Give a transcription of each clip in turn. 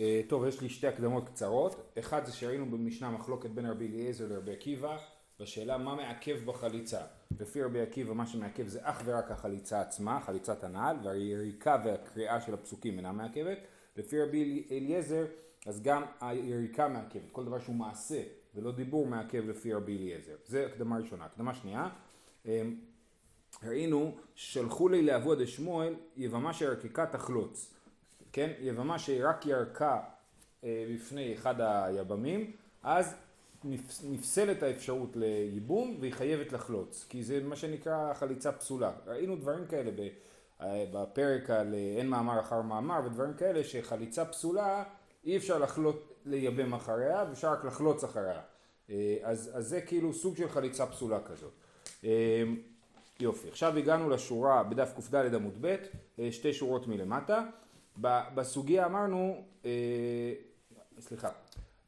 אה, טוב, יש לי שתי הקדמות קצרות. אחד זה שראינו במשנה מחלוקת בין רבי אליעזר לרבי עקיבא בשאלה מה מעכב בחליצה. לפי רבי עקיבא מה שמעכב זה אך ורק החליצה עצמה, חליצת הנעל, והיריקה והקריאה של הפסוקים אינה מעכבת. לפי רבי אליעזר אז גם היריקה מעכבת, כל דבר שהוא מעשה ולא דיבור מעכב לפי רבי אליעזר. זה הקדמה ראשונה. הקדמה שנייה, אמ, ראינו שלחו לי לאבו דשמואל יבמה שרקיקה תחלוץ. כן? יבמה שרק ירקה אה, בפני אחד היבמים, אז נפסלת האפשרות לייבום והיא חייבת לחלוץ, כי זה מה שנקרא חליצה פסולה. ראינו דברים כאלה אה, בפרק על אה, אין מאמר אחר מאמר ודברים כאלה שחליצה פסולה אי אפשר לחלוט, לייבם אחריה ואפשר רק לחלוץ אחריה. אז, אז זה כאילו סוג של חליצה פסולה כזאת. יופי, עכשיו הגענו לשורה בדף קד עמוד ב', שתי שורות מלמטה. בסוגיה אמרנו, אה, סליחה,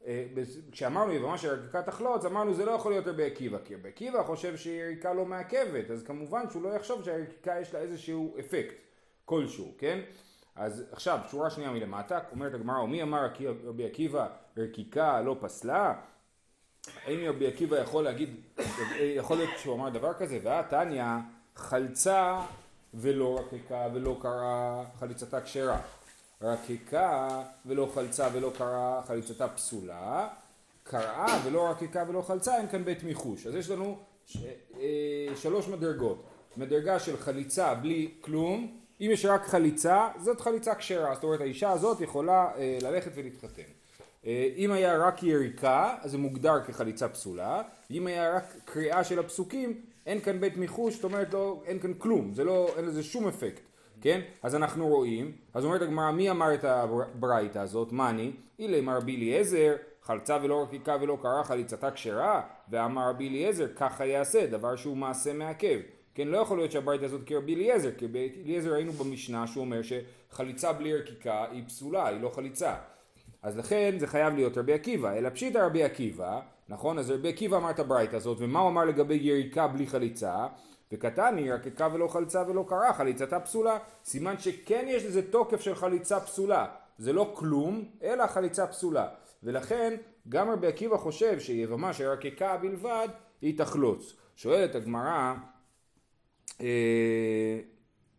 אה, כשאמרנו יבמה של עריקה תחלוץ, אמרנו זה לא יכול להיות רבי עקיבא, כי רבי עקיבא חושב שיריקה לא מעכבת, אז כמובן שהוא לא יחשוב שהעריקה יש לה איזשהו אפקט כלשהו, כן? אז עכשיו, שורה שנייה מלמטה, אומרת הגמרא, ומי אמר רבי עקיבא רקיקה לא פסלה? האם רבי עקיבא יכול להגיד, יכול להיות שהוא אמר דבר כזה, והתניא חלצה ולא רקיקה ולא קרה חליצתה כשרה. רקיקה ולא חלצה ולא קרה חליצתה פסולה, קראה ולא רקיקה ולא חלצה אין כאן בית מיחוש. אז יש לנו ש... אה, שלוש מדרגות. מדרגה של חליצה בלי כלום, אם יש רק חליצה, זאת חליצה כשרה, זאת אומרת האישה הזאת יכולה אה, ללכת ולהתחתן. אה, אם היה רק יריקה, אז זה מוגדר כחליצה פסולה, אם היה רק קריאה של הפסוקים, אין כאן בית מיחוש, זאת אומרת לא, אין כאן כלום, זה לא, אין לזה שום אפקט, כן? אז אנחנו רואים, אז אומרת הגמרא, מי אמר את הברייתא הזאת? מאני, אילי מר רבי אליעזר, חלצה ולא רקיקה ולא קרה, חליצתה כשרה, ואמר רבי אליעזר, ככה יעשה, דבר שהוא מעשה מעכב. כן, לא יכול להיות שהברייתא הזאת כרבי אליעזר, כי אליעזר ראינו במשנה שהוא אומר שחליצה בלי רקיקה היא פסולה, היא לא חליצה. אז לכן זה חייב להיות רבי עקיבא, אלא פשיטא רבי עקיבא, נכון? אז רבי עקיבא אמר את הברייתא הזאת, ומה הוא אמר לגבי יריקה בלי חליצה? וקטן היא רקיקה ולא חליצה ולא קרה, חליצתה פסולה. סימן שכן יש לזה תוקף של חליצה פסולה. זה לא כלום, אלא חליצה פסולה. ולכן גם רבי עקיבא חושב שיבמה של רקיקה בלבד היא תחלוץ. שואלת הגמרא, אה,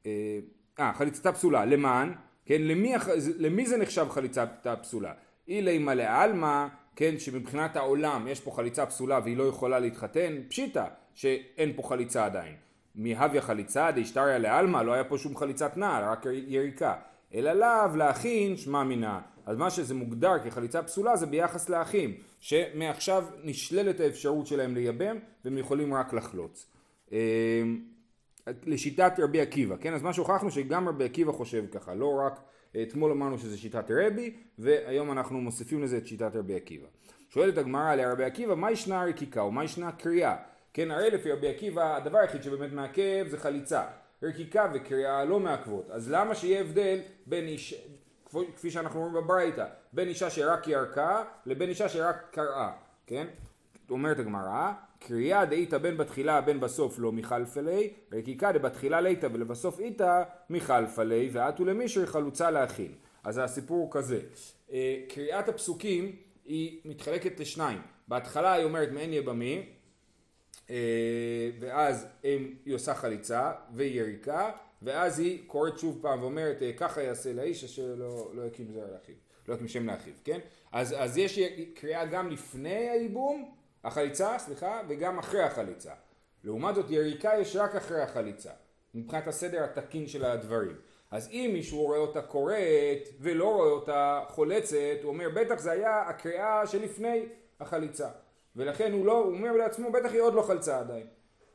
אה, אה, חליצתה פסולה, למען? כן, למי, למי זה נחשב חליצה פסולה? אילי מלא עלמא, כן, שמבחינת העולם יש פה חליצה פסולה והיא לא יכולה להתחתן, פשיטא שאין פה חליצה עדיין. מהוויה חליצה דאשתריה לעלמא, לא היה פה שום חליצת נעל, רק יריקה. אלא לאו להכין שמע מינה. אז מה שזה מוגדר כחליצה פסולה זה ביחס לאחים, שמעכשיו נשללת האפשרות שלהם לייבם והם יכולים רק לחלוץ. אמ, לשיטת רבי עקיבא, כן? אז מה שהוכחנו שגם רבי עקיבא חושב ככה, לא רק, אתמול אמרנו שזה שיטת רבי, והיום אנחנו מוסיפים לזה את שיטת רבי עקיבא. שואלת הגמרא לרבי עקיבא, מה ישנה הרקיקה ומה ישנה קריאה? כן, הרי לפי רבי עקיבא, הדבר היחיד שבאמת מעכב זה חליצה. רקיקה וקריאה לא מעכבות, אז למה שיהיה הבדל בין איש, כפי שאנחנו רואים בברייתא, בין אישה שרק ירקה לבין אישה שרק קראה, כן? אומרת הגמרא, קריאה דאיתא בין בתחילה בין בסוף לא מחלפלי, רקיקה דבתחילה ליתא ולבסוף איתא מחלפלי, ואתו למישרי חלוצה להכין. אז הסיפור הוא כזה, אה, קריאת הפסוקים היא מתחלקת לשניים, בהתחלה היא אומרת מעין יבמי, ואז היא עושה חליצה ויריקה, ואז היא קוראת שוב פעם ואומרת אה, ככה יעשה לאיש אשר לא, לא יקים זרע לאחיו, לא יקים שם לאחיו, כן? אז, אז יש קריאה גם לפני הייבום החליצה, סליחה, וגם אחרי החליצה. לעומת זאת יריקה יש רק אחרי החליצה, מבחינת הסדר התקין של הדברים. אז אם מישהו רואה אותה קוראת ולא רואה אותה חולצת, הוא אומר בטח זה היה הקריאה שלפני החליצה. ולכן הוא לא, הוא אומר לעצמו בטח היא עוד לא חלצה עדיין.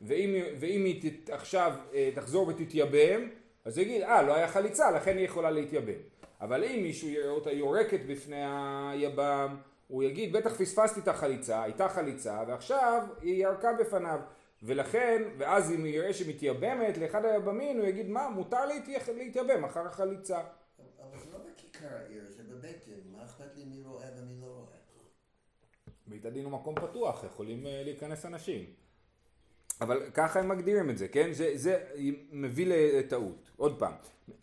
ואם, ואם היא תת, עכשיו אה, תחזור ותתייבם, אז הוא יגיד, אה, לא היה חליצה, לכן היא יכולה להתייבם. אבל אם מישהו יראה אותה יורקת בפני היבם, הוא יגיד בטח פספסתי את החליצה, הייתה חליצה ועכשיו היא ירקה בפניו ולכן, ואז אם הוא יראה שמתייבמת לאחד היבמים הוא יגיד מה מותר להתייבם אחר החליצה. אבל זה לא בכיכר העיר, זה דין, מה אכפת לי מי רואה? בית הדין הוא מקום פתוח, יכולים אה, להיכנס אנשים. אבל ככה הם מגדירים את זה, כן? זה, זה מביא לטעות. עוד פעם,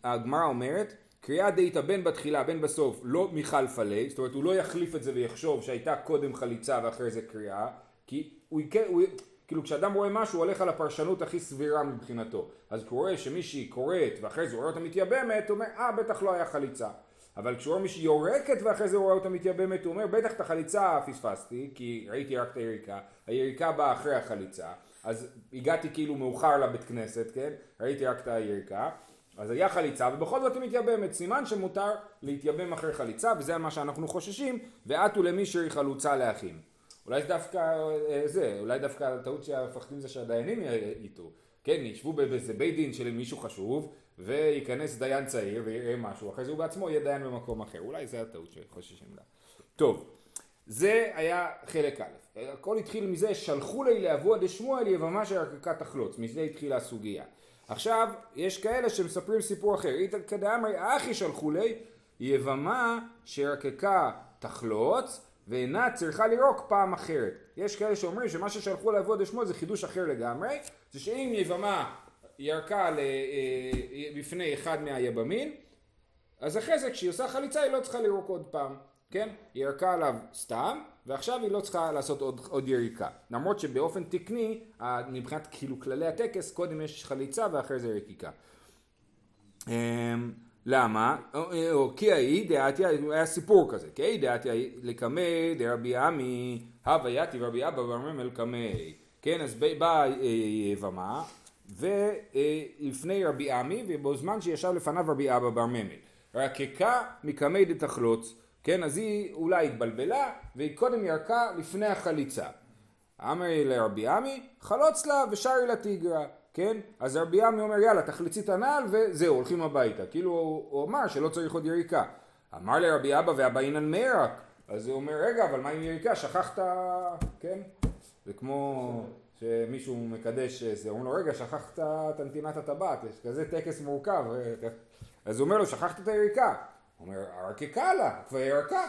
הגמרא אומרת קריאה דאיתא בין בתחילה בין בסוף לא מחלפה ליה, זאת אומרת הוא לא יחליף את זה ויחשוב שהייתה קודם חליצה ואחרי זה קריאה, כי הוא, הוא, כאילו כשאדם רואה משהו הוא הולך על הפרשנות הכי סבירה מבחינתו, אז כשהוא רואה שמישהי קוראת ואחרי זה הוא רואה אותה מתייבמת, הוא אומר אה בטח לא היה חליצה, אבל כשהוא רואה מישהי יורקת ואחרי זה הוא רואה אותה מתייבמת, הוא אומר בטח את החליצה פספסתי, כי ראיתי רק את היריקה, היריקה באה אחרי החליצה, אז הגעתי כאילו מאוחר לבית כנסת, כן? ראיתי רק את היריקה, אז היה חליצה ובכל זאת היא מתייבמת, סימן שמותר להתייבם אחרי חליצה וזה מה שאנחנו חוששים, ועטו למי שהיא חלוצה לאחים. אולי זה דווקא אה, זה, אולי דווקא הטעות שהמפחדים זה שהדיינים יטעו, כן, ישבו באיזה בית דין של מישהו חשוב וייכנס דיין צעיר ויראה משהו, אחרי זה הוא בעצמו יהיה דיין במקום אחר, אולי זה הטעות שחוששים לה. טוב, זה היה חלק א', הכל התחיל מזה שלחו לי לאבוה דשמואל יבמה שרקקה תחלוץ, מזה התחילה הסוגיה. עכשיו, יש כאלה שמספרים סיפור אחר, איתא כדאמרי אחי שלחו לי יבמה שרקקה תחלוץ ואינה צריכה לירוק פעם אחרת. יש כאלה שאומרים שמה ששלחו לעבוד לשמוע זה חידוש אחר לגמרי, זה שאם יבמה ירקה בפני אחד מהיבמים, אז אחרי זה כשהיא עושה חליצה היא לא צריכה לירוק עוד פעם, כן? היא ירקה עליו סתם, ועכשיו היא לא צריכה לעשות עוד, עוד יריקה. למרות שבאופן תקני, מבחינת כאילו כללי הטקס, קודם יש חליצה ואחרי זה יריקה. אמ, למה? או כי האי דעתיה, היה סיפור כזה, כי האי דעתיה לקמי דרבי עמי, הווה יתי ורבי אבא ברממל קמי. כן, אז באה יבמה, ולפני רבי עמי, ובזמן שישב לפניו רבי אבא בר ממל. רקקה מקמי דתחלוץ, כן, אז היא אולי התבלבלה, והיא קודם ירקה לפני החליצה. אמרי לרבי עמי, חלוץ לה ושרי לה תיגרה. כן? אז רבי עמי אומר יאללה תחליצי את הנעל וזהו הולכים הביתה כאילו הוא, אמר שלא צריך עוד יריקה אמר לרבי אבא ואבאינן מרק אז הוא אומר רגע אבל מה עם יריקה שכחת כן? זה כמו שמישהו מקדש זה אומר לו רגע שכחת את נתינת הטבעת יש כזה טקס מורכב אז הוא אומר לו שכחת את היריקה הוא אומר הרקקה לה כבר ירקה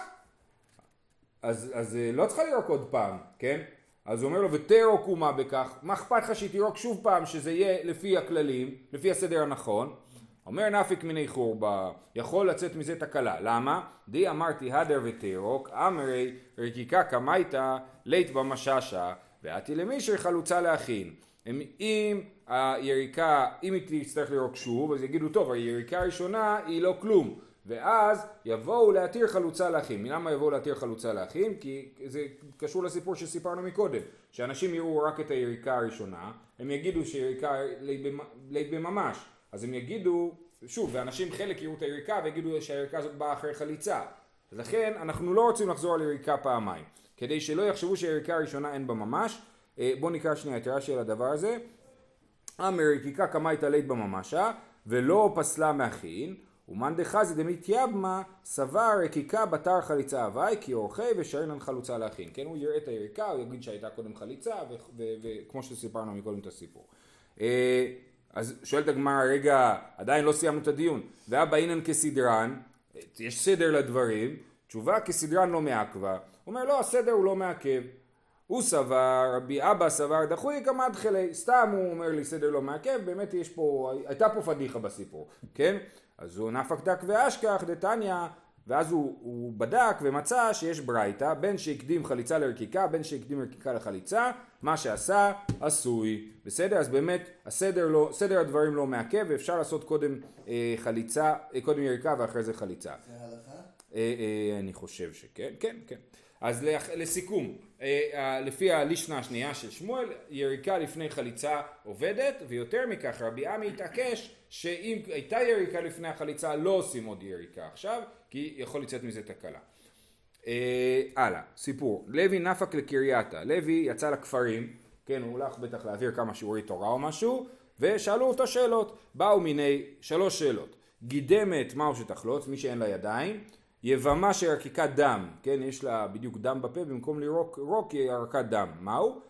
אז, אז לא צריכה לירוק עוד פעם כן? אז הוא אומר לו ותרוק אומה בכך, מה אכפת לך שהיא תירוק שוב פעם שזה יהיה לפי הכללים, לפי הסדר הנכון? אומר נפיק מיני חורבה, יכול לצאת מזה תקלה, למה? די אמרתי הדר ותירוק, אמרי רקיקה קמייתא לית במשאשא, ואתי למישהי חלוצה להכין. אם היריקה, אם היא תצטרך לירוק שוב, אז יגידו טוב, היריקה הראשונה היא לא כלום. ואז יבואו להתיר חלוצה לאחים. למה יבואו להתיר חלוצה לאחים? כי זה קשור לסיפור שסיפרנו מקודם, שאנשים יראו רק את היריקה הראשונה, הם יגידו שיריקה לית בממש, אז הם יגידו, שוב, ואנשים חלק יראו את היריקה ויגידו שהיריקה הזאת באה אחרי חליצה. לכן אנחנו לא רוצים לחזור על יריקה פעמיים, כדי שלא יחשבו שהיריקה הראשונה אין בה ממש. אה, בואו נקרא שנייה את רש"י על הדבר הזה. אמר רקיקה קמאי תלית בממשה ולא פסלה מאחין ומאן דחזי דמתייבמה סבר רקיקה בתר חליצה הוואי כי אורחי ושאינן חלוצה להכין. כן, הוא יראה את היריקה, הוא יגיד שהייתה קודם חליצה וכמו שסיפרנו מקודם את הסיפור. אה, אז שואלת הגמרא, רגע, עדיין לא סיימנו את הדיון. ואבא אינן כסדרן, יש סדר לדברים, תשובה כסדרן לא מעכבה. הוא אומר לא, הסדר הוא לא מעכב. הוא סבר, רבי אבא סבר, דחוי כמד חלי, סתם הוא אומר לי סדר לא מעכב, באמת יש פה, הייתה פה פדיחה בסיפור, כן? אז הוא נפק דק ואשכח דתניא ואז הוא, הוא בדק ומצא שיש ברייתא בין שהקדים חליצה לרקיקה בין שהקדים רקיקה לחליצה מה שעשה עשוי בסדר אז באמת הסדר לא, סדר הדברים לא מעכב ואפשר לעשות קודם אה, חליצה אה, קודם יריקה ואחרי זה חליצה זה הלכה? אה, אה, אני חושב שכן כן כן אז לסיכום, אה, לפי הלישנה השנייה של שמואל, יריקה לפני חליצה עובדת, ויותר מכך רבי עמי התעקש שאם הייתה יריקה לפני החליצה לא עושים עוד יריקה עכשיו, כי יכול לצאת מזה תקלה. אה, הלאה, סיפור. לוי נפק לקרייתה. לוי יצא לכפרים, כן, הוא הולך בטח להעביר כמה שיעורי תורה או משהו, ושאלו אותו שאלות. באו מיני, שלוש שאלות. גידמת מהו שתחלוץ, מי שאין לה ידיים. יבמה של ערקיקת דם, כן, יש לה בדיוק דם בפה, במקום לירוק רוק היא ערקת דם, מהו?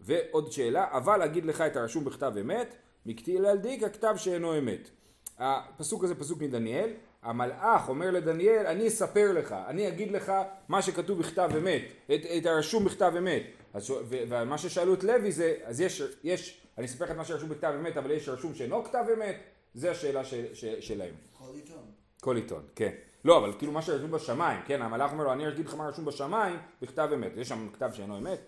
ועוד שאלה, אבל אגיד לך את הרשום בכתב אמת, מקטיל על דיק הכתב שאינו אמת. הפסוק הזה פסוק מדניאל, המלאך אומר לדניאל, אני אספר לך, אני אגיד לך מה שכתוב בכתב אמת, את, את הרשום בכתב אמת. אז, ומה ששאלו את לוי זה, אז יש, יש, אני אספר לך את מה שרשום בכתב אמת, אבל יש רשום שאינו כתב אמת, זה השאלה של, של, שלהם. כל עיתון. כל עיתון, כן. לא, אבל כאילו מה שרשום בשמיים, כן, המלאך אומר לו, אני אגיד לך מה רשום בשמיים, בכתב אמת. יש שם כתב שאינו אמת.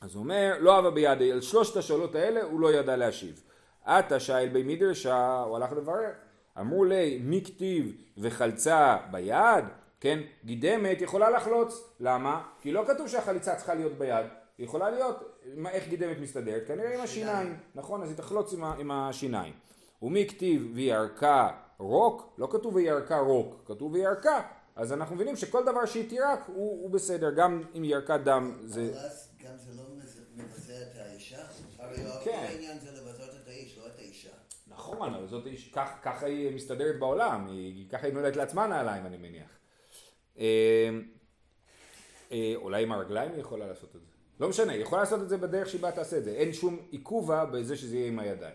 אז הוא אומר, לא אבא בידי, על שלושת השאלות האלה הוא לא ידע להשיב. עתה שייל בי מדרשה, הוא הלך לברר. אמרו לי, מי כתיב וחלצה ביד? כן, גידמת יכולה לחלוץ. למה? כי לא כתוב שהחליצה צריכה להיות ביד. היא יכולה להיות, איך גידמת מסתדרת? כנראה עם השיניים. נכון, אז היא תחלוץ עם, עם השיניים. ומי כתיב וירקה רוק? לא כתוב וירקה רוק, כתוב וירקה. אז אנחנו מבינים שכל דבר שהיא תירק הוא, הוא בסדר, גם אם ירקה דם זה... אבל אז גם זה לא מבזה את האישה? הרי כל כן. העניין זה לבזות את האיש, לא את האישה. נכון, אבל זאת איש, כך, ככה היא מסתדרת בעולם, היא, ככה היא נולדת לעצמה נעליים אני מניח. אה, אה, אולי עם הרגליים היא יכולה לעשות את זה. לא משנה, היא יכולה לעשות את זה בדרך שבה תעשה את זה. אין שום עיכובה בזה שזה יהיה עם הידיים.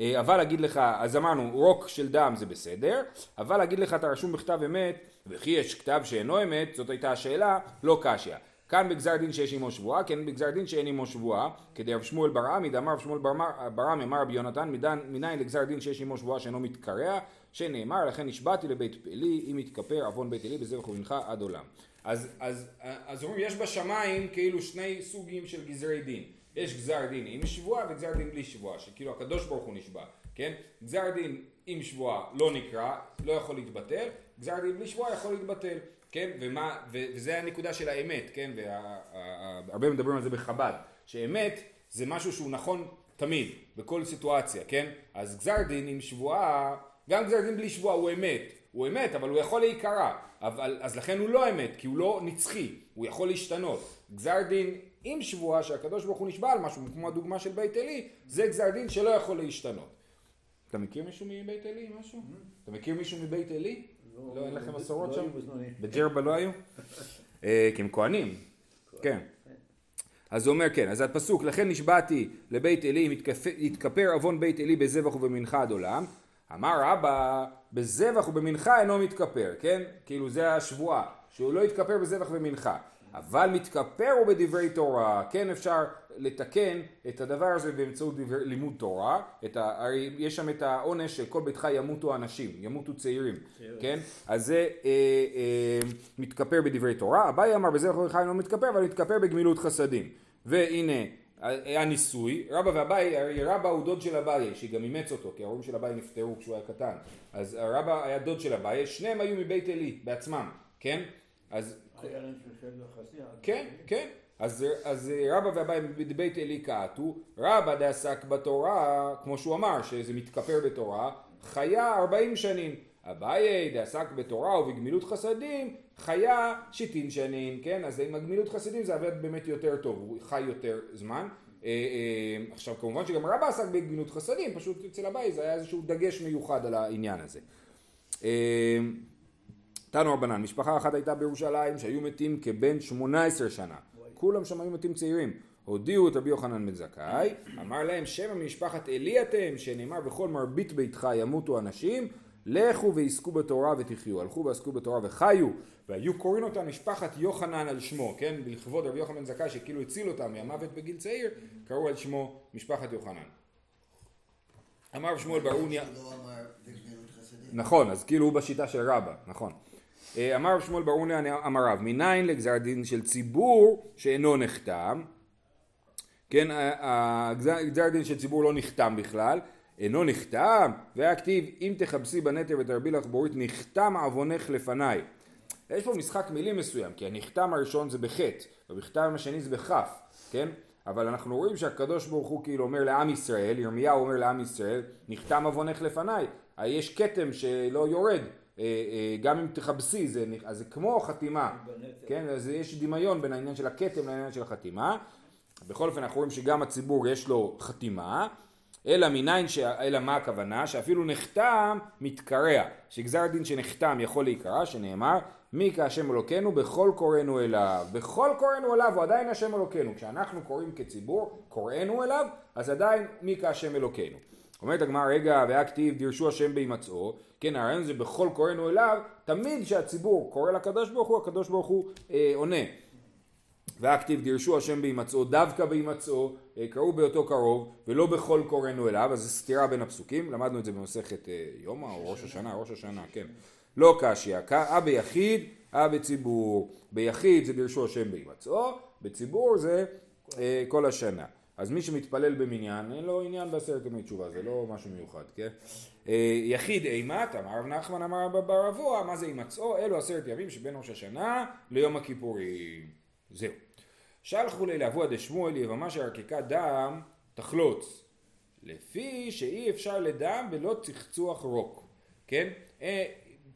אה, אבל להגיד לך, אז אמרנו, רוק של דם זה בסדר, אבל להגיד לך אתה רשום בכתב אמת, וכי יש כתב שאינו אמת, זאת הייתה השאלה, לא קשיא. כאן בגזר דין שיש עמו שבועה, כן בגזר דין שאין עמו שבועה, כדי רב שמואל ברעמי, דאמר רב שמואל בר- ברעמי, אמר רבי יונתן, מניין לגזר דין שיש עמו שבועה שאינו מתקרע, שנאמר, לכן נשבעתי לבית פלי, אם יתכפר עוון בית אלי בזרח ובנך עד עולם. אז, אז, אז אומרים, יש בשמיים כאילו שני סוגים של גזרי דין. יש גזר דין עם שבועה וגזר דין בלי שבועה, שכאילו הקדוש ברוך הוא נשבע, כן? גזר דין עם שבועה לא נקרא, לא יכול להתבטל, גזר דין בלי שבועה יכול להתבטל, כן? ומה, ו, וזה הנקודה של האמת, כן? והרבה מדברים על זה בחב"ד, שאמת זה משהו שהוא נכון תמיד, בכל סיטואציה, כן? אז גזר דין עם שבועה, גם גזר דין בלי שבועה הוא אמת, הוא אמת, אבל הוא יכול להיקרע, אבל, אז לכן הוא לא אמת, כי הוא לא נצחי, הוא יכול להשתנות. גזר דין עם שבועה שהקדוש ברוך הוא נשבע על משהו, כמו הדוגמה של בית עלי, זה גזר דין שלא יכול להשתנות. אתה מכיר מישהו מבית עלי, משהו? אתה מכיר מישהו מבית עלי? לא, אין לכם מסורות לא שם? היו בזמני. בג'רבה לא היו? אה, כי הם כהנים, כן. אז הוא אומר כן, אז הפסוק, לכן נשבעתי לבית עלי, יתכפר עוון בית עלי בזבח ובמנחה עד עולם. אמר רבא, בזבח ובמנחה אינו מתכפר, כן? כאילו זה השבועה, שהוא לא יתכפר בזבח ובמנחה. אבל מתכפר הוא בדברי תורה, כן אפשר לתקן את הדבר הזה באמצעות דבר, לימוד תורה, ה, הרי יש שם את העונש שכל ביתך ימותו אנשים, ימותו צעירים, כן? אז זה אה, אה, מתכפר בדברי תורה, אביי אמר בזבח ובמנחה אינו מתכפר, אבל מתכפר בגמילות חסדים. והנה היה ניסוי, רבא ואביי, הרי רבא הוא דוד של אביי, שגם אימץ אותו, כי ההורים של אביי נפטרו כשהוא היה קטן. אז רבא היה דוד של אביי, שניהם היו מבית עלי בעצמם, כן? אז כן, כן. אז, אז רבא ואביי בבית עלי קעטו, רבא דעסק בתורה, כמו שהוא אמר, שזה מתכפר בתורה, חיה ארבעים שנים. אביי דעסק בתורה ובגמילות חסדים, חיה שיטין שנים, כן? אז עם הגמילות חסדים זה עבד באמת יותר טוב, הוא חי יותר זמן. אה, אה, עכשיו כמובן שגם רבא עסק בגמילות חסדים, פשוט אצל אביי זה היה איזשהו דגש מיוחד על העניין הזה. תנו רבנן, משפחה אחת הייתה בירושלים שהיו מתים כבן 18 שנה. כולם שם היו מתים צעירים. הודיעו את רבי יוחנן בן זכאי, אמר להם שם ממשפחת עלי אתם, שנאמר בכל מרבית ביתך ימותו אנשים, לכו ועסקו בתורה ותחיו. הלכו ועסקו בתורה וחיו, והיו קוראים אותה משפחת יוחנן על שמו, כן? לכבוד רבי יוחנן בן זכאי שכאילו הציל אותם מהמוות בגיל צעיר, קראו על שמו משפחת יוחנן. אמר שמואל ברוניה, לא. נכון, אז כאילו הוא בשיטה של רבא, נכון. אה, אמר שמואל ברוניה אמר רב, מניין לגזר דין של ציבור שאינו נחתם, כן, ה- ה- גזר דין של ציבור לא נחתם בכלל, אינו נחתם, והיה כתיב אם תכבסי בנטר ותרבי לך בורית נחתם עוונך לפניי. יש פה משחק מילים מסוים, כי הנחתם הראשון זה בחטא, ובכתב השני זה בכף, כן? אבל אנחנו רואים שהקדוש ברוך הוא כאילו אומר לעם ישראל, ירמיהו אומר לעם ישראל, נחתם עוונך לפניי, אה, יש כתם שלא יורד, אה, אה, גם אם תכבסי, זה, אז זה כמו חתימה. כן? אז יש דמיון בין העניין של הכתם לעניין של החתימה. בכל אופן אנחנו רואים שגם הציבור יש לו חתימה, אלא מניין, ש... אלא מה הכוונה? שאפילו נחתם מתקרע, שגזר דין שנחתם יכול להיקרע, שנאמר מי כהשם אלוקינו בכל קוראנו אליו. בכל קוראנו אליו הוא עדיין השם אלוקינו. כשאנחנו קוראים כציבור, קוראנו אליו, אז עדיין מי כהשם אלוקינו. אומרת הגמרא, רגע, והיה כתיב דירשו השם בהימצאו, כן, הרעיון זה בכל קוראנו אליו, תמיד כשהציבור קורא לקדוש ברוך הוא, הקדוש ברוך הוא אה, עונה. והכתיב דירשו השם בהימצאו דווקא בהימצאו אה, קראו באותו קרוב ולא בכל קוראנו אליו. אז זו סתירה בין הפסוקים למדנו את זה במסכת אה, יומא או ראש השנה ראש השנה כן. לא קשיא אה ביחיד אה בציבור. ביחיד זה דירשו השם בהימצאו בציבור זה אה, כל השנה אז מי שמתפלל במניין אין לו עניין בעשרת ימי תשובה זה לא משהו מיוחד כן? אה, יחיד אימת אמר רב נחמן אמר רב בר אבוה מה זה הימצאו אלו עשרת ימים שבין ראש השנה ליום הכיפורים. זהו. שלחו לי לאבוה דשמואל יבמה שערקקה דם תחלוץ. לפי שאי אפשר לדם בלא צחצוח רוק כן? אה,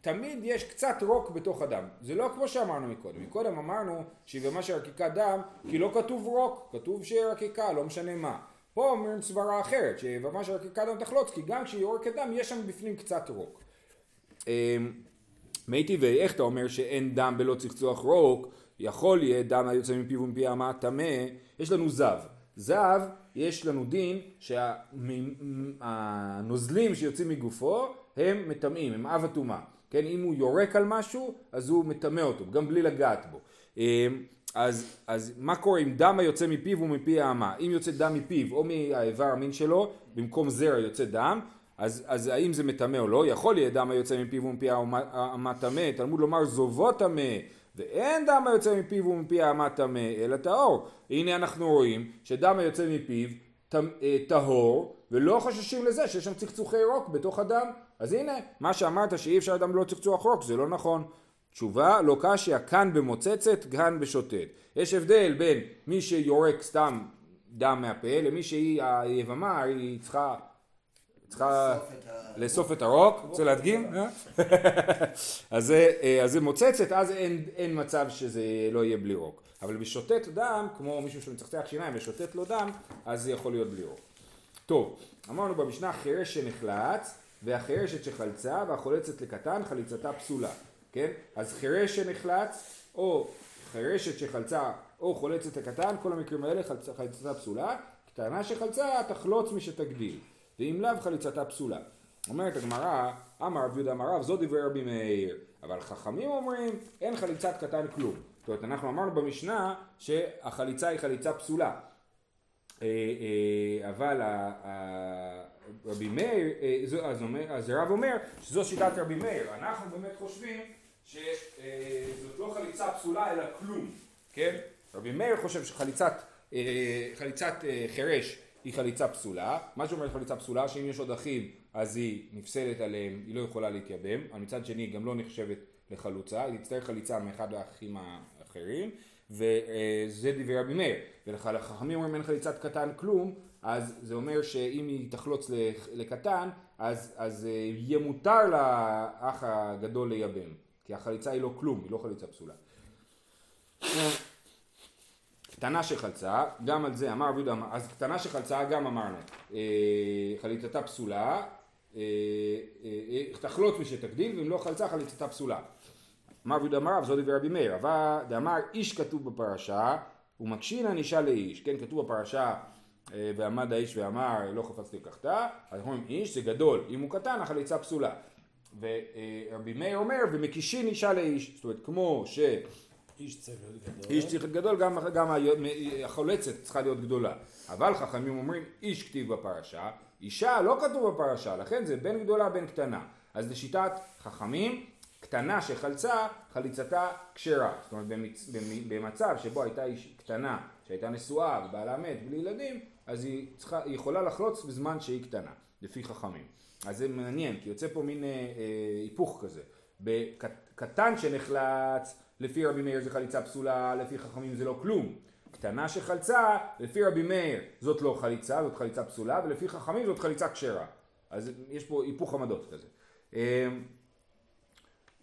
תמיד יש קצת רוק בתוך הדם זה לא כמו שאמרנו מקודם מקודם אמרנו שיבמה שערקקה דם כי לא כתוב רוק כתוב שערקקה לא משנה מה פה אומרים סברה אחרת שיבמה שערקקה דם תחלוץ כי גם כשהיא יורקת דם יש שם בפנים קצת רוק אמ, מי טבעי, איך אתה אומר שאין דם בלא צחצוח רוק? יכול יהיה דם היוצא מפיו ומפי האמה טמא, יש לנו זב. זב, יש לנו דין שהנוזלים שיוצאים מגופו הם מטמאים, הם אב הטומאה. כן, אם הוא יורק על משהו, אז הוא מטמא אותו, גם בלי לגעת בו. אמ, אז, אז מה קורה אם דם היוצא מפיו ומפי האמה? אם יוצא דם מפיו או מהאיבר המין שלו, במקום זרע יוצא דם, אז, אז האם זה מטמא או לא? יכול להיות דם היוצא מפיו ומפי האמה טמא, תלמוד לומר זובו טמא, ואין דם היוצא מפיו ומפי האמה טמא, אלא טהור. הנה אנחנו רואים שדם היוצא מפיו אה, טהור, ולא חוששים לזה שיש שם צחצוחי רוק בתוך הדם. אז הנה, מה שאמרת שאי אפשר דם לא צחצוח רוק, זה לא נכון. תשובה, לא קשיא, כאן במוצצת, כאן בשוטט. יש הבדל בין מי שיורק סתם דם מהפה, למי שהיא היבמה, היא צריכה צריכה לאסוף את הרוק, רוצה להדגים? אה? אז זה מוצצת, אז אין מצב שזה לא יהיה בלי רוק. אבל בשוטט דם, כמו מישהו שמצחצח שיניים ושוטט לו דם, אז זה יכול להיות בלי רוק. טוב, אמרנו במשנה חירש שנחלץ, והחירשת שחלצה, והחולצת לקטן, חליצתה פסולה. כן? אז חירש שנחלץ, או חירשת שחלצה, או חולצת לקטן, כל המקרים האלה חליצתה פסולה. קטנה שחלצה, תחלוץ משתגדיל. ואם לאו חליצתה פסולה. אומרת הגמרא, אמר רב יהודה אמר רב, זו דברי רבי מאיר. אבל חכמים אומרים, אין חליצת קטן כלום. זאת אומרת, אנחנו אמרנו במשנה שהחליצה היא חליצה פסולה. אה, אה, אבל רבי מאיר, אה, אז, אומר, אז רב אומר שזו שיטת רבי מאיר. אנחנו באמת חושבים שזאת לא חליצה פסולה אלא כלום, כן? רבי מאיר חושב שחליצת חליצת חירש היא חליצה פסולה. מה שאומרת חליצה פסולה, שאם יש עוד אחים אז היא נפסלת עליהם, היא לא יכולה להתייבם. אבל מצד שני היא גם לא נחשבת לחלוצה, היא תצטרך חליצה מאחד האחים האחרים. וזה דברי רבי מאיר. ולחכמים אומרים אין חליצת קטן כלום, אז זה אומר שאם היא תחלוץ לקטן, אז, אז אה, יהיה מותר לאח הגדול לייבם. כי החליצה היא לא כלום, היא לא חליצה פסולה. קטנה שחלצה, גם על זה אמר רבי יהודה, אז קטנה שחלצה גם אמרנו, אה, חליצתה פסולה, אה, אה, תחלוץ משתקדים, ואם לא חלצה חליצתה פסולה. אמר רבי יהודה אמר, זו דבר רבי מאיר, אבל דאמר איש כתוב בפרשה, ומקשין ענישה לאיש, כן כתוב בפרשה ועמד האיש ואמר לא חפצתי לקחתה, אז אומרים איש זה גדול, אם הוא קטן החליצה פסולה. ורבי מאיר אומר ומקישין אישה לאיש, זאת אומרת כמו ש... איש צריך להיות גדול. איש צריך להיות גדול, גם, גם החולצת צריכה להיות גדולה. אבל חכמים אומרים, איש כתיב בפרשה, אישה לא כתוב בפרשה, לכן זה בין גדולה בין קטנה. אז לשיטת חכמים, קטנה שחלצה, חליצתה כשרה. זאת אומרת, במצ... במצב שבו הייתה איש קטנה, שהייתה נשואה ובעלה מת בלי ילדים, אז היא, צריכה, היא יכולה לחלוץ בזמן שהיא קטנה, לפי חכמים. אז זה מעניין, כי יוצא פה מין אה, אה, היפוך כזה. בקטן שנחלץ, לפי רבי מאיר זה חליצה פסולה, לפי חכמים זה לא כלום. קטנה שחלצה, לפי רבי מאיר זאת לא חליצה, זאת חליצה פסולה, ולפי חכמים זאת חליצה כשרה. אז יש פה היפוך עמדות כזה. אה,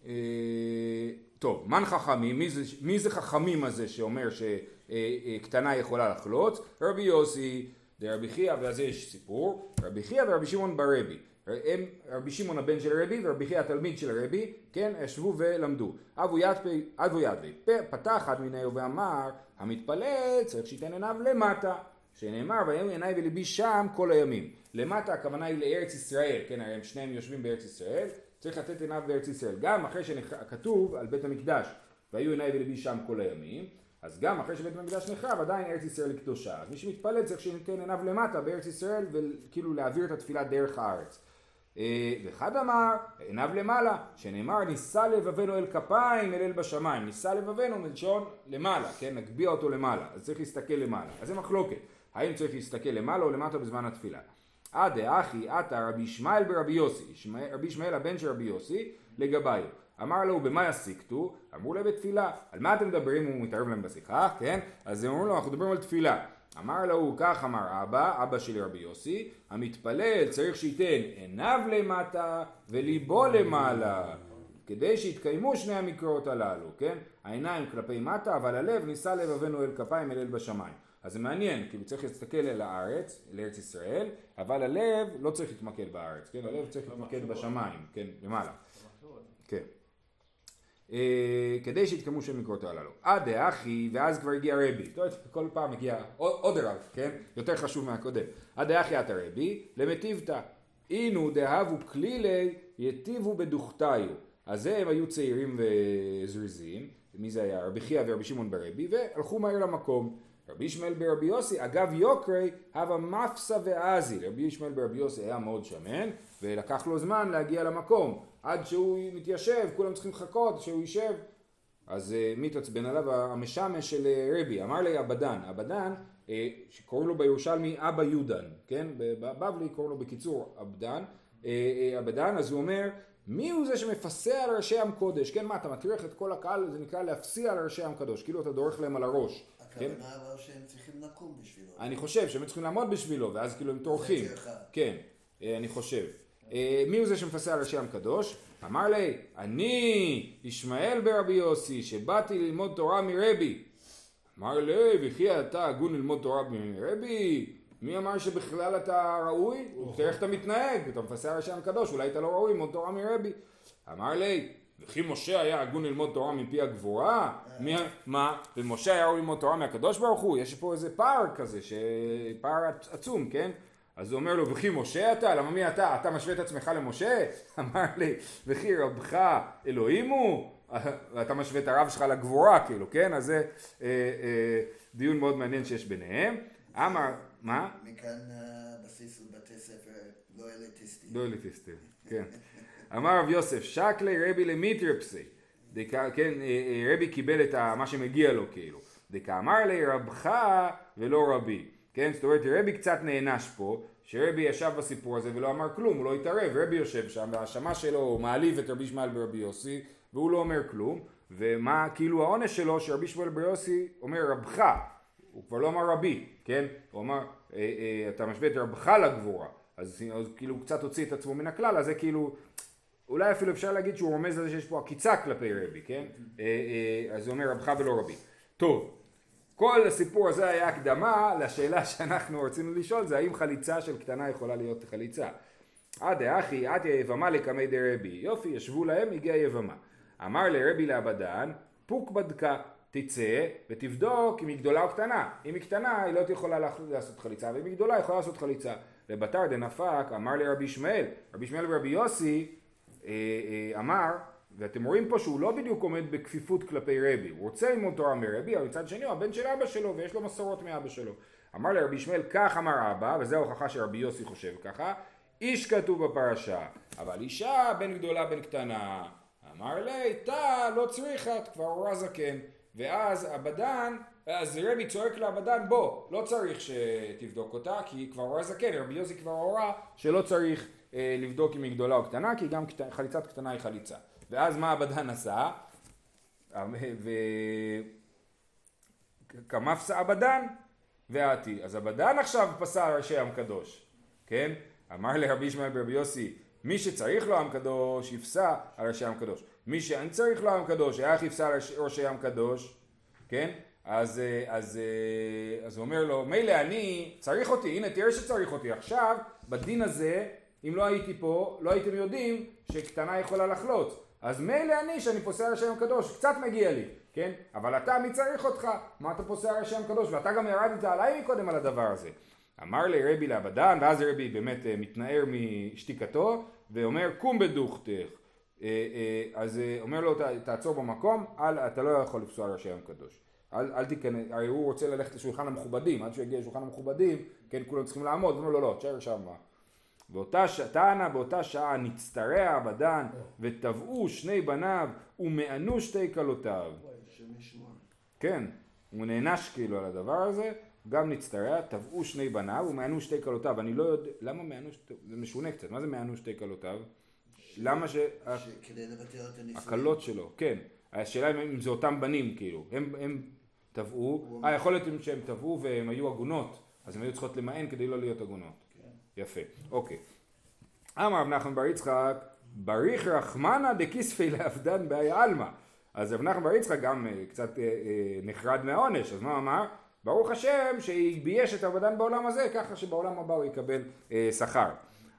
אה, טוב, מן חכמים, מי זה, מי זה חכמים הזה שאומר שקטנה יכולה לחלוץ? רבי יוסי, דרבי חייא, ואז יש סיפור, רבי חייא ורבי שמעון ברבי. הם, רבי שמעון הבן של רבי ורבי חייא התלמיד של רבי, כן, ישבו ולמדו. אבו ידפי, אבו ידפי, פתח אחד מנהו ואמר, המתפלל צריך שייתן עיניו למטה. שנאמר, ויהיו עיניי וליבי שם כל הימים. למטה הכוונה היא לארץ ישראל, כן, הרי הם שניהם יושבים בארץ ישראל, צריך לתת עיניו בארץ ישראל. גם אחרי שכתוב על בית המקדש, והיו עיניי וליבי שם כל הימים, אז גם אחרי שבית המקדש נחרב עדיין ארץ ישראל היא קדושה. אז מי שמתפלל צריך שניתן עיניו למטה בארץ ישראל וכאילו להעביר את התפילה דרך הארץ. אה, ואחד אמר עיניו למעלה, שנאמר נישא לבבנו אל כפיים אל אל בשמיים, נישא לבבנו מלשון למעלה, כן, נגביה אותו למעלה, אז צריך להסתכל למעלה, אז זה מחלוקת, האם צריך להסתכל למעלה או למטה בזמן התפילה. אה דאחי עתה רבי ישמעאל ברבי יוסי, רבי ישמעאל הבן של רבי יוסי, לגביו. אמר לו במה יסיקתו? אמרו להם בתפילה. על מה אתם מדברים? הוא מתערב להם בשיחה, כן? אז הם אמרו לו אנחנו מדברים על תפילה. אמר לו כך אמר אבא, אבא שלי רבי יוסי, המתפלל צריך שייתן עיניו למטה וליבו למעלה. כדי שיתקיימו שני המקראות הללו, כן? העיניים כלפי מטה, אבל הלב נישא לבבינו אל כפיים אל אל בשמיים. אז זה מעניין, כאילו צריך להסתכל אל הארץ, אל ארץ ישראל, אבל הלב לא צריך להתמקד בארץ, כן? הלב צריך להתמקד בשמיים, כן? למעלה. כן. אה, כדי שיתקיימו שם מקרות הללו. עד דאחי, ואז כבר הגיע רבי. כל פעם מגיע עוד רב, כן? יותר חשוב מהקודם. עד דאחי עתה רבי, למטיבתא. אינו דהבו כלילי, יטיבו בדוכתיו. אז הם היו צעירים וזריזים, מי זה היה? רבי חייא ורבי שמעון ברבי, והלכו מהר למקום. רבי ישמעאל ברבי יוסי, אגב יוקרי, הווה מפסה ועזי. רבי ישמעאל ברבי יוסי היה מאוד שמן, ולקח לו זמן להגיע למקום. עד שהוא מתיישב, כולם צריכים לחכות שהוא יישב. אז uh, מתעצבן עליו המשמש של uh, רבי, אמר לי אבדן, אבדן uh, שקוראים לו בירושלמי אבא יודן, כן? בבבלי קוראים לו בקיצור אבדן, אבדן, אז הוא אומר מי הוא זה שמפסע על ראשי עם קודש, כן? מה אתה מטריח את כל הקהל, זה נקרא להפסיע על ראשי עם קדוש, כאילו אתה דורך להם על הראש. הכוונה כן? אבל שהם צריכים לקום בשבילו. אני חושב שהם צריכים לעמוד בשבילו, ואז כאילו הם טורחים. כן, אני חושב. אה, מי הוא זה שמפסע על ראשי עם קדוש? אמר לי, אני ישמעאל ברבי יוסי, שבאתי ללמוד תורה מרבי. אמר לי, וכי אתה הגון ללמוד תורה מרבי? מי אמר שבכלל אתה ראוי? תראה איך אתה מתנהג, אתה מפסע על ראשי עם קדוש, אולי אתה לא ראוי ללמוד תורה מרבי. אמר לי, וכי משה היה הגון ללמוד תורה מפי הגבורה? מי, מה? ומשה היה ללמוד תורה מהקדוש ברוך הוא? יש פה איזה פער כזה, פער עצום, כן? אז הוא אומר לו, וכי משה אתה? למה מי אתה? אתה משווה את עצמך למשה? אמר לי, וכי רבך אלוהים הוא? ואתה משווה את הרב שלך לגבורה, כאילו, כן? אז זה אה, אה, דיון מאוד מעניין שיש ביניהם. אמר, מה? מכאן הבסיס אה, לבתי ספר לא אליטיסטיים. לא אליטיסטיים, כן. אמר רב יוסף, שקלי רבי למיטרפסי. כן, אה, אה, רבי קיבל את מה שמגיע לו, כאילו. דקאמר לי רבך ולא רבי. כן? זאת אומרת, רבי קצת נענש פה, שרבי ישב בסיפור הזה ולא אמר כלום, הוא לא התערב, רבי יושב שם, וההאשמה שלו, הוא מעליב את רבי ישמעאל ברבי יוסי, והוא לא אומר כלום, ומה כאילו העונש שלו, שרבי ישמעאל ברבי יוסי אומר רבך, הוא כבר לא אמר רבי, כן? הוא אמר, אה, אתה משווה את רבך לגבורה, אז, אז כאילו הוא קצת הוציא את עצמו מן הכלל, אז זה כאילו, אולי אפילו אפשר להגיד שהוא רומז לזה שיש פה עקיצה כלפי רבי, כן? אה, אה, אז הוא אומר רבך ולא רבי. טוב, כל הסיפור הזה היה הקדמה לשאלה שאנחנו רצינו לשאול זה האם חליצה של קטנה יכולה להיות חליצה. עד דאחי עד יבמה לקמי דרבי יופי ישבו להם הגיע יבמה אמר לרבי לאבדן פוק בדקה תצא ותבדוק אם היא גדולה או קטנה אם היא קטנה היא לא יכולה לעשות חליצה ואם היא גדולה היא יכולה לעשות חליצה ובתר דנפק אמר לרבי ישמעאל רבי ישמעאל ורבי יוסי אמר ואתם רואים פה שהוא לא בדיוק עומד בכפיפות כלפי רבי, הוא רוצה ללמוד תורה מרבי, אבל מצד שני הוא הבן של אבא שלו ויש לו מסורות מאבא שלו. אמר לרבי ישמעאל, כך אמר אבא, וזו ההוכחה שרבי יוסי חושב ככה, איש כתוב בפרשה, אבל אישה בין גדולה בין קטנה. אמר לי, תא לא צריכה, כבר הורה זקן. ואז אבדן, אז רבי צועק לאבדן, בוא, לא צריך שתבדוק אותה, כי היא כבר הורה זקן, רבי יוסי כבר הורה שלא צריך אה, לבדוק אם היא גדולה או קטנה, כי גם חליצת קטנה היא חליצה. ואז מה הבדן עשה? ו... כמפסע הבדן ועתי. אז הבדן עכשיו פסע על ראשי עם קדוש, כן? אמר לרבי ישמעאל ברבי יוסי, מי שצריך לו עם קדוש יפסע על ראשי עם קדוש. מי שאין צריך לו עם קדוש, איך יפסע על ראשי עם קדוש? כן? אז, אז, אז הוא אומר לו, מילא אני, צריך אותי, הנה תראה שצריך אותי. עכשיו, בדין הזה, אם לא הייתי פה, לא הייתם יודעים שקטנה יכולה לחלוץ. אז מילא אני שאני פוסע על השם הקדוש, קצת מגיע לי, כן? אבל אתה, מי צריך אותך? מה אתה פוסע על השם הקדוש? ואתה גם ירדת עליי מקודם על הדבר הזה. אמר לי רבי לאבדן, ואז רבי באמת אה, מתנער משתיקתו, ואומר קום בדוכתך. אה, אה, אז אומר לו תעצור במקום, אתה לא יכול לפסוע על השם הקדוש. אל, אל תיכנס, הרי הוא רוצה ללכת לשולחן המכובדים, עד שהוא יגיע לשולחן המכובדים, כן, כולם צריכים לעמוד, אמרו לו לא, תשאר שם. באותה ש... טענה באותה שעה נצטרע בדן וטבעו שני בניו ומענו שתי כלותיו. כן, הוא נענש כאילו על הדבר הזה, גם נצטרע, טבעו שני בניו ומענו שתי כלותיו. אני לא יודע, למה מענו שתי, זה משונה קצת, מה זה מענו שתי כלותיו? למה ש... ש- כדי לבטל את הנישואים. הכלות שלו, כן. השאלה אם זה אותם בנים כאילו, הם, הם טבעו, אה יכול להיות שהם טבעו והם היו עגונות, אז הם היו צריכות למען כדי לא להיות עגונות. יפה, אוקיי. אמר רב נחמן בר יצחק, בריך רחמנא דכיספי לעבדן באי עלמא. אז רב נחמן בר יצחק גם אה, קצת אה, אה, נחרד מהעונש, אז מה אמר? ברוך השם שבייש את עבדן בעולם הזה, ככה שבעולם הבא הוא יקבל אה, שכר.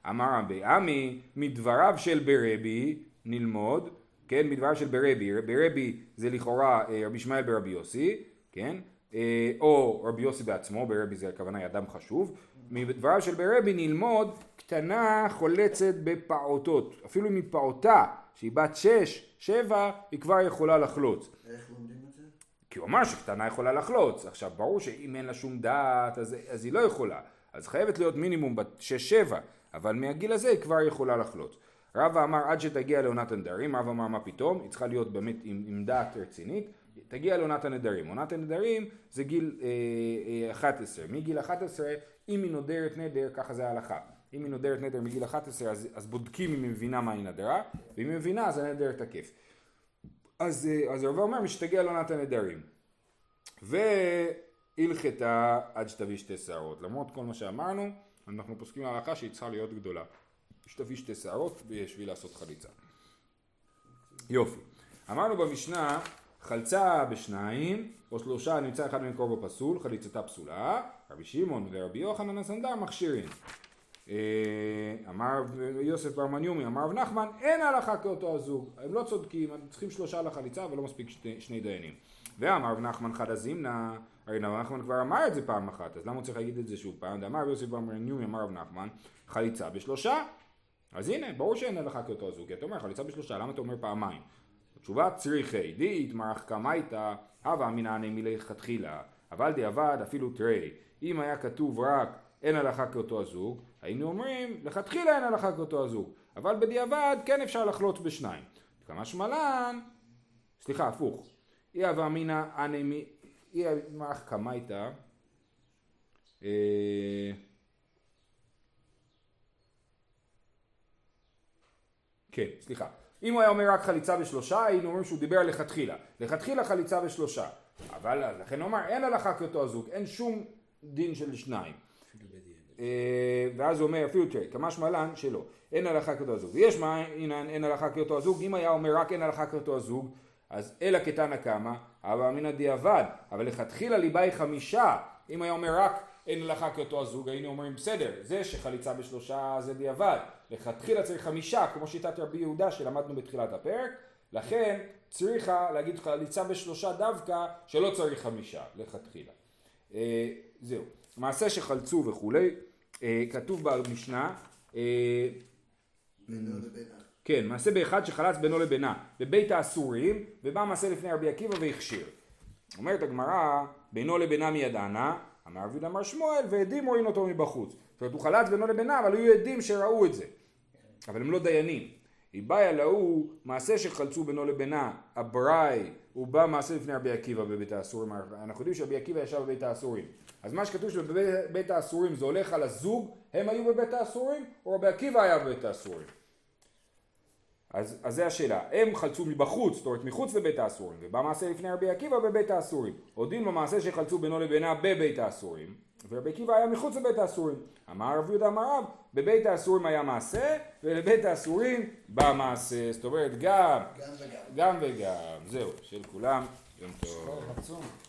אמר רבי עמי, מדבריו של ברבי נלמוד, כן, מדבריו של ברבי, ברבי זה לכאורה רבי ישמעאל ברבי יוסי, כן, אה, או רבי יוסי בעצמו, ברבי זה הכוונה היא אדם חשוב, מדבריו של ברבי נלמוד קטנה חולצת בפעוטות, אפילו אם היא פעוטה שהיא בת שש, שבע, היא כבר יכולה לחלוץ. איך לומדים את זה? כי הוא אמר שקטנה יכולה לחלוץ. עכשיו, ברור שאם אין לה שום דעת, אז, אז היא לא יכולה. אז חייבת להיות מינימום בת שש-שבע, אבל מהגיל הזה היא כבר יכולה לחלוץ. רבא אמר עד שתגיע לעונת הנדרים, רבא אמר מה פתאום, היא צריכה להיות באמת עם, עם דעת רצינית, תגיע לעונת הנדרים. עונת הנדרים זה גיל אה, אה, 11, מגיל 11 אם היא נודרת נדר, ככה זה ההלכה. אם היא נודרת נדר מגיל 11 אז, אז בודקים אם היא מבינה מה היא נדרה, ואם היא מבינה אז הנדר תקף. אז, אה, אז רבא אומר משתגע לעונת הנדרים. והלכתה עד שתביא שתי שערות. למרות כל מה שאמרנו, אנחנו פוסקים להלכה שהיא צריכה להיות גדולה. שתביא שתי שערות בשביל לעשות חליצה. יופי. אמרנו במשנה, חלצה בשניים, או שלושה נמצא אחד קרוב הפסול, חליצתה פסולה, רבי שמעון ורבי יוחנן הסנדר מכשירים. אה, אמר יוסף בר מניומי, אמר רב נחמן, אין הלכה כאותו הזוג, הם לא צודקים, הם צריכים שלושה לחליצה ולא מספיק שני, שני דיינים. ואמר רב נחמן חדא זימנה, הרי רב נחמן כבר אמר את זה פעם אחת, אז למה הוא צריך להגיד את זה שוב פעם? אמר יוסף בר מניומי, אמר רב נחמן, חליצה בשלושה. אז הנה, ברור שאין הלכה כאותו הזוג, כי אתה אומר חליצה בשלושה, למה אתה אומר פעמיים? התשובה צריכי, די יתמרח קמייתא, הווה אמינא מלכתחילה, אבל דיעבד אפילו תרי. אם היה כתוב רק אין הלכה כאותו הזוג, היינו אומרים לכתחילה אין הלכה כאותו הזוג, אבל בדיעבד כן אפשר לחלוץ בשניים. כמה שמלן, סליחה, הפוך. אי הווה אמינא אנמי, אי יתמרח קמייתא, אה, כן, סליחה. אם הוא היה אומר רק חליצה בשלושה, היינו אומרים שהוא דיבר לכתחילה. לכתחילה חליצה בשלושה. אבל לכן הוא אמר, אין הלכה כאותו הזוג, אין שום דין של שניים. אה, ואז הוא אומר, אפילו תראה, כמשמע לן שלא, אין הלכה כאותו הזוג. ויש מה, הנה, אין הלכה כאותו הזוג, אם היה אומר רק אין הלכה כאותו הזוג, אז אלא כתנא קמא, אבל אמינא דיעבד, אבל לכתחילה ליבה היא חמישה, אם היה אומר רק אין הלכה כאותו הזוג, היינו אומרים בסדר, זה שחליצה בשלושה זה דיעבד, לכתחילה צריך חמישה, כמו שיטת רבי יהודה שלמדנו בתחילת הפרק, לכן צריכה להגיד חליצה בשלושה דווקא, שלא צריך חמישה, לכתחילה. אה, זהו, מעשה שחלצו וכולי, אה, כתוב במשנה, אה. כן, מעשה באחד שחלץ בינו לבינה, בבית האסורים, ובא מעשה לפני רבי עקיבא והכשיר. אומרת הגמרא, בינו לבינה מידענה, אמר רבי אמר שמואל, ועדים רואים אותו מבחוץ. זאת אומרת, הוא חלץ בינו לבינה, אבל היו עדים שראו את זה. אבל הם לא דיינים. איבאיה להוא, מעשה שחלצו בינו לבינה, אבראי, הוא בא מעשה לפני רבי עקיבא בבית האסורים. אנחנו יודעים שרבי עקיבא ישב בבית האסורים. אז מה שכתוב שבבית האסורים זה הולך על הזוג, הם היו בבית האסורים, או רבי עקיבא היה בבית האסורים. אז, אז זה השאלה, הם חלצו מבחוץ, זאת אומרת מחוץ לבית האסורים, ובא מעשה לפני רבי עקיבא בבית האסורים. הודים במעשה שחלצו בינו לבינה בבית האסורים, ורבי עקיבא היה מחוץ לבית האסורים. אמר רב יהודה אמר רב, בבית האסורים היה מעשה, ולבית האסורים בא מעשה. זאת אומרת גם, גם וגם. גם וגם. זהו, של כולם, יום טוב.